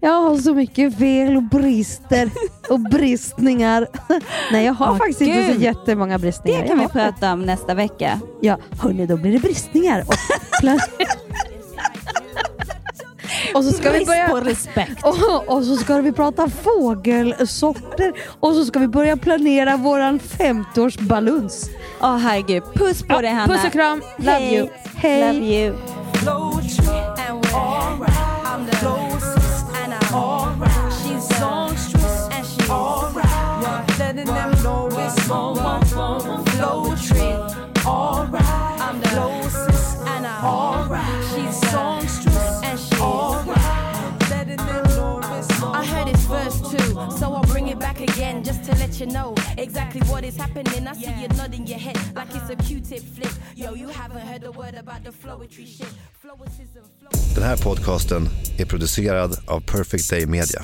Jag har så mycket fel och brister och bristningar. Nej, jag har Åh, faktiskt inte så Gud. jättemånga bristningar. Det kan Jag vi prata om nästa vecka. Ja, hörni, då blir det bristningar. Och Och så ska vi börja... på respekt. Och, och så ska vi prata fågelsorter och så ska vi börja planera våran 50-årsbaluns. Åh herregud, puss på Ja, dig Hanna. puss och kram. Love Hej. you. Hej. Love you. I so I'll bring it back again just to let you know exactly what is happening. I see you nodding your head like it's a Q-tip flick. Yo, you haven't heard the word about the flowetry shit. Den här podcasten är producerad av Perfect Day Media.